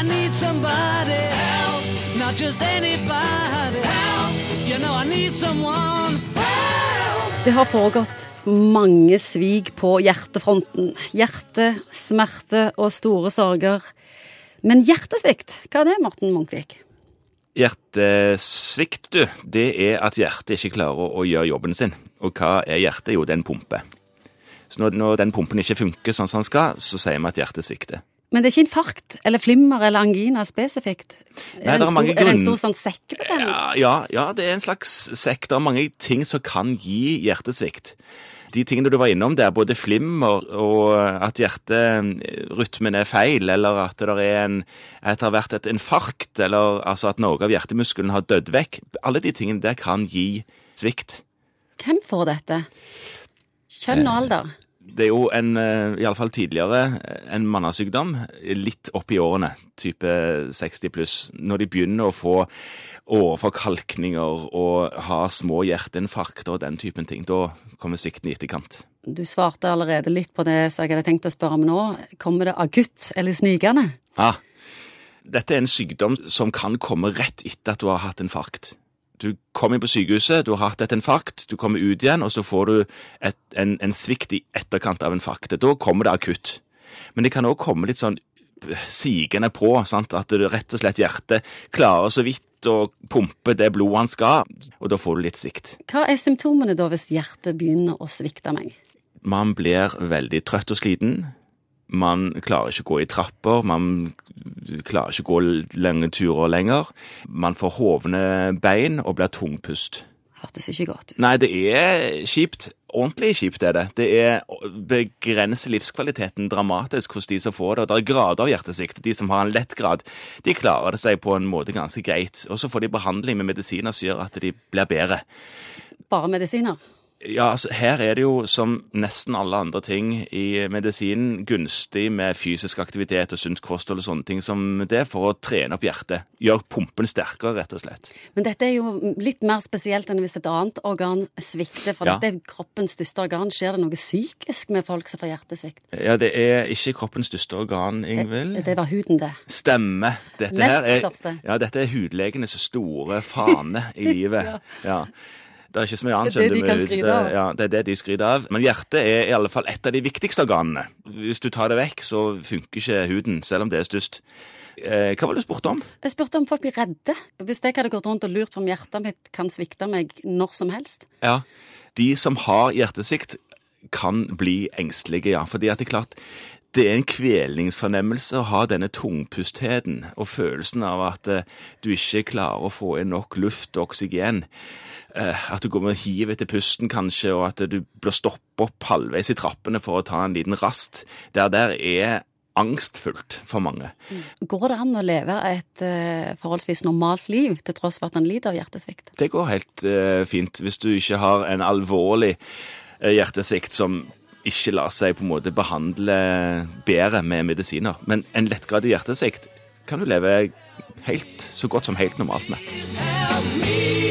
I need somebody help, not just anybody help. You know I need someone help. Det har foregått mange svik på hjertefronten. Hjerte, smerte og store sorger. Men hjertesvikt, hva er det, Morten Munkvik? Hjertesvikt, du, det er at hjertet ikke klarer å gjøre jobben sin. Og hva er hjertet? Jo, det er en pumpe. Så når, når den pumpen ikke funker sånn som den skal, så sier vi at hjertet svikter. Men det er ikke infarkt eller flimmer eller angina spesifikt? Nei, er, det er stor, er det en stor sånn sekkebetennelse? Ja, ja, ja, det er en slags sekk. Det er mange ting som kan gi hjertesvikt. De tingene du var innom der, både flimmer og at hjerterytmen er feil, eller at det er en, at det har vært et infarkt, eller altså at noe av hjertemuskelen har dødd vekk, alle de tingene der kan gi svikt. Hvem får dette? Kjønn og alder? Det er jo en, iallfall i alle fall tidligere, en mannesykdom. litt opp i årene, type 60 pluss. Når de begynner å få åreforkalkninger og ha små hjerteinfarkter og den typen ting, da kommer svikten i etterkant. Du svarte allerede litt på det som jeg hadde tenkt å spørre om nå. Kommer det akutt eller snikende? Ah, dette er en sykdom som kan komme rett etter at du har hatt infarkt. Du kommer inn på sykehuset, du har hatt et infarkt, du kommer ut igjen, og så får du et, en, en svikt i etterkant av infarktet. Da kommer det akutt. Men det kan òg komme litt sånn sigende på, sant? at det rett og slett hjertet klarer så vidt å pumpe det blodet han skal, og da får du litt svikt. Hva er symptomene da hvis hjertet begynner å svikte meg? Man blir veldig trøtt og sliten. Man klarer ikke å gå i trapper, man klarer ikke å gå lange turer lenger. Man får hovne bein og blir tungpust. Hørtes ikke godt ut. Nei, det er kjipt. Ordentlig kjipt er det. Det er begrenser livskvaliteten dramatisk hos de som får det. Og det er grader av hjertesvikt. De som har en lett grad, de klarer det seg på en måte ganske greit. Og så får de behandling med medisiner som gjør at de blir bedre. Bare medisiner? Ja, altså her er det jo som nesten alle andre ting i medisinen gunstig med fysisk aktivitet og sunt kosthold og sånne ting som det for å trene opp hjertet. Gjør pumpen sterkere, rett og slett. Men dette er jo litt mer spesielt enn hvis et annet organ svikter. For Ja. dette er kroppens største organ. Skjer det noe psykisk med folk som får hjertesvikt? Ja, det er ikke kroppens største organ, Ingvild. Det, det var huden, det. Stemme. Dette Nest her er, største. Ja, dette er hudlegenes store fane i livet. ja. ja. Det er ikke så mye annet, Det er det de kan skryte av. Ja, det er det de skryter av. Men hjertet er i alle fall et av de viktigste organene. Hvis du tar det vekk, så funker ikke huden, selv om det er størst. Eh, hva var det du spurte om? Jeg spurte om folk blir redde. Hvis jeg hadde gått rundt og lurt på om hjertet mitt kan svikte meg når som helst. Ja, De som har hjertesvikt, kan bli engstelige, ja. Fordi at det er klart, det er en kvelingsfornemmelse å ha denne tungpustheten og følelsen av at eh, du ikke klarer å få inn nok luft og oksygen. Eh, at du går med hiv etter pusten kanskje, og at du blir stoppet opp halvveis i trappene for å ta en liten rast. Det der er angstfullt for mange. Går det an å leve et eh, forholdsvis normalt liv til tross for at en lider av hjertesvikt? Det går helt fint hvis du ikke har en alvorlig hjertesvikt som ikke lar seg på en måte behandle bedre med medisiner. Men en lettgradig hjertesvikt kan du leve helt, så godt som helt normalt med. Help me.